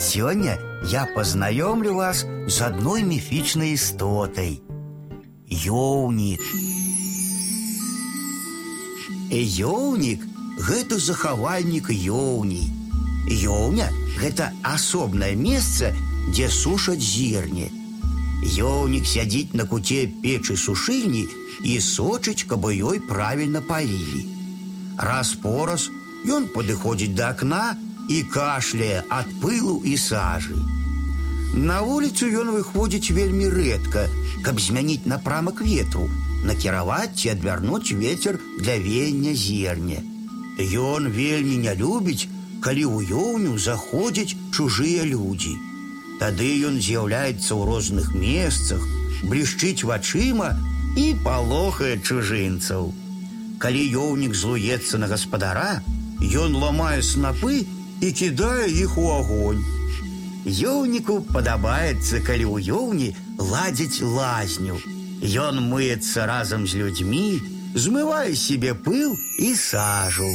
Сегодня я познакомлю вас с одной мифичной истотой Ёўнік Ёўнік – гэта захавальнік ёўней Ёўня – гэта асобнае месца, дзе сушаць зерне Ёўнік сядзіць на куце печы сушыльні і сочыць, каб ёй правільна палілі Раз пораз ён падыходзіць да акна і кашляе ад пылу і сажы. На вуліцу ён выходзіць вельмі рэдка, каб змяніць напрамак ветру, накіраваць ці адвярнуць ветер для веяння зерня. Ён вельмі не любіць, калі ў ёўню заходзяць чужыя людзі. Тады ён з'яўляецца ў розных месцах, блішчыць вачыма і палохае чужынцаў. Калі ёўнік злуецца на гаспадара, ён ламае снапы і кідае іх у агонь. Ёўніку падабаецца, калі ў ёўні ладзіць лазню. Ён мыецца разам з людзьмі, змывае себе пыл і сажу.